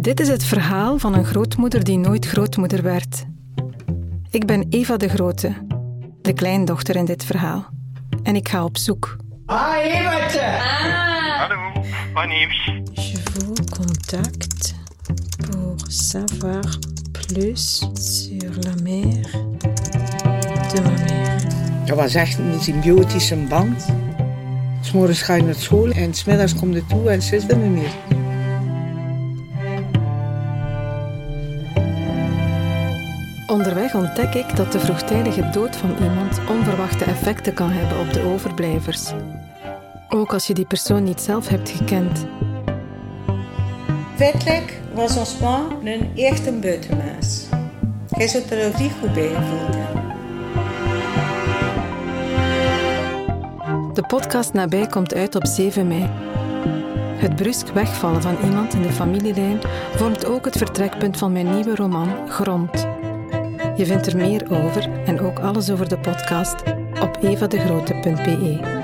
Dit is het verhaal van een grootmoeder die nooit grootmoeder werd. Ik ben Eva de Grote, de kleindochter in dit verhaal. En ik ga op zoek. Ah, Evertje! Hallo, wat nieuws? Je vous contacte pour savoir plus sur la mère de ma mère. Dat was echt een symbiotische band. S'morgens ga je naar school en smiddags komt je toe en ze is er niet meer. Onderweg ontdek ik dat de vroegtijdige dood van iemand onverwachte effecten kan hebben op de overblijvers. Ook als je die persoon niet zelf hebt gekend. Feitelijk was ons ma een echte buitenmens. Jij zult er ook niet goed bij hebben. De podcast Nabij komt uit op 7 mei. Het brusk wegvallen van iemand in de familielijn vormt ook het vertrekpunt van mijn nieuwe roman Grond. Je vindt er meer over en ook alles over de podcast op evadegrote.be.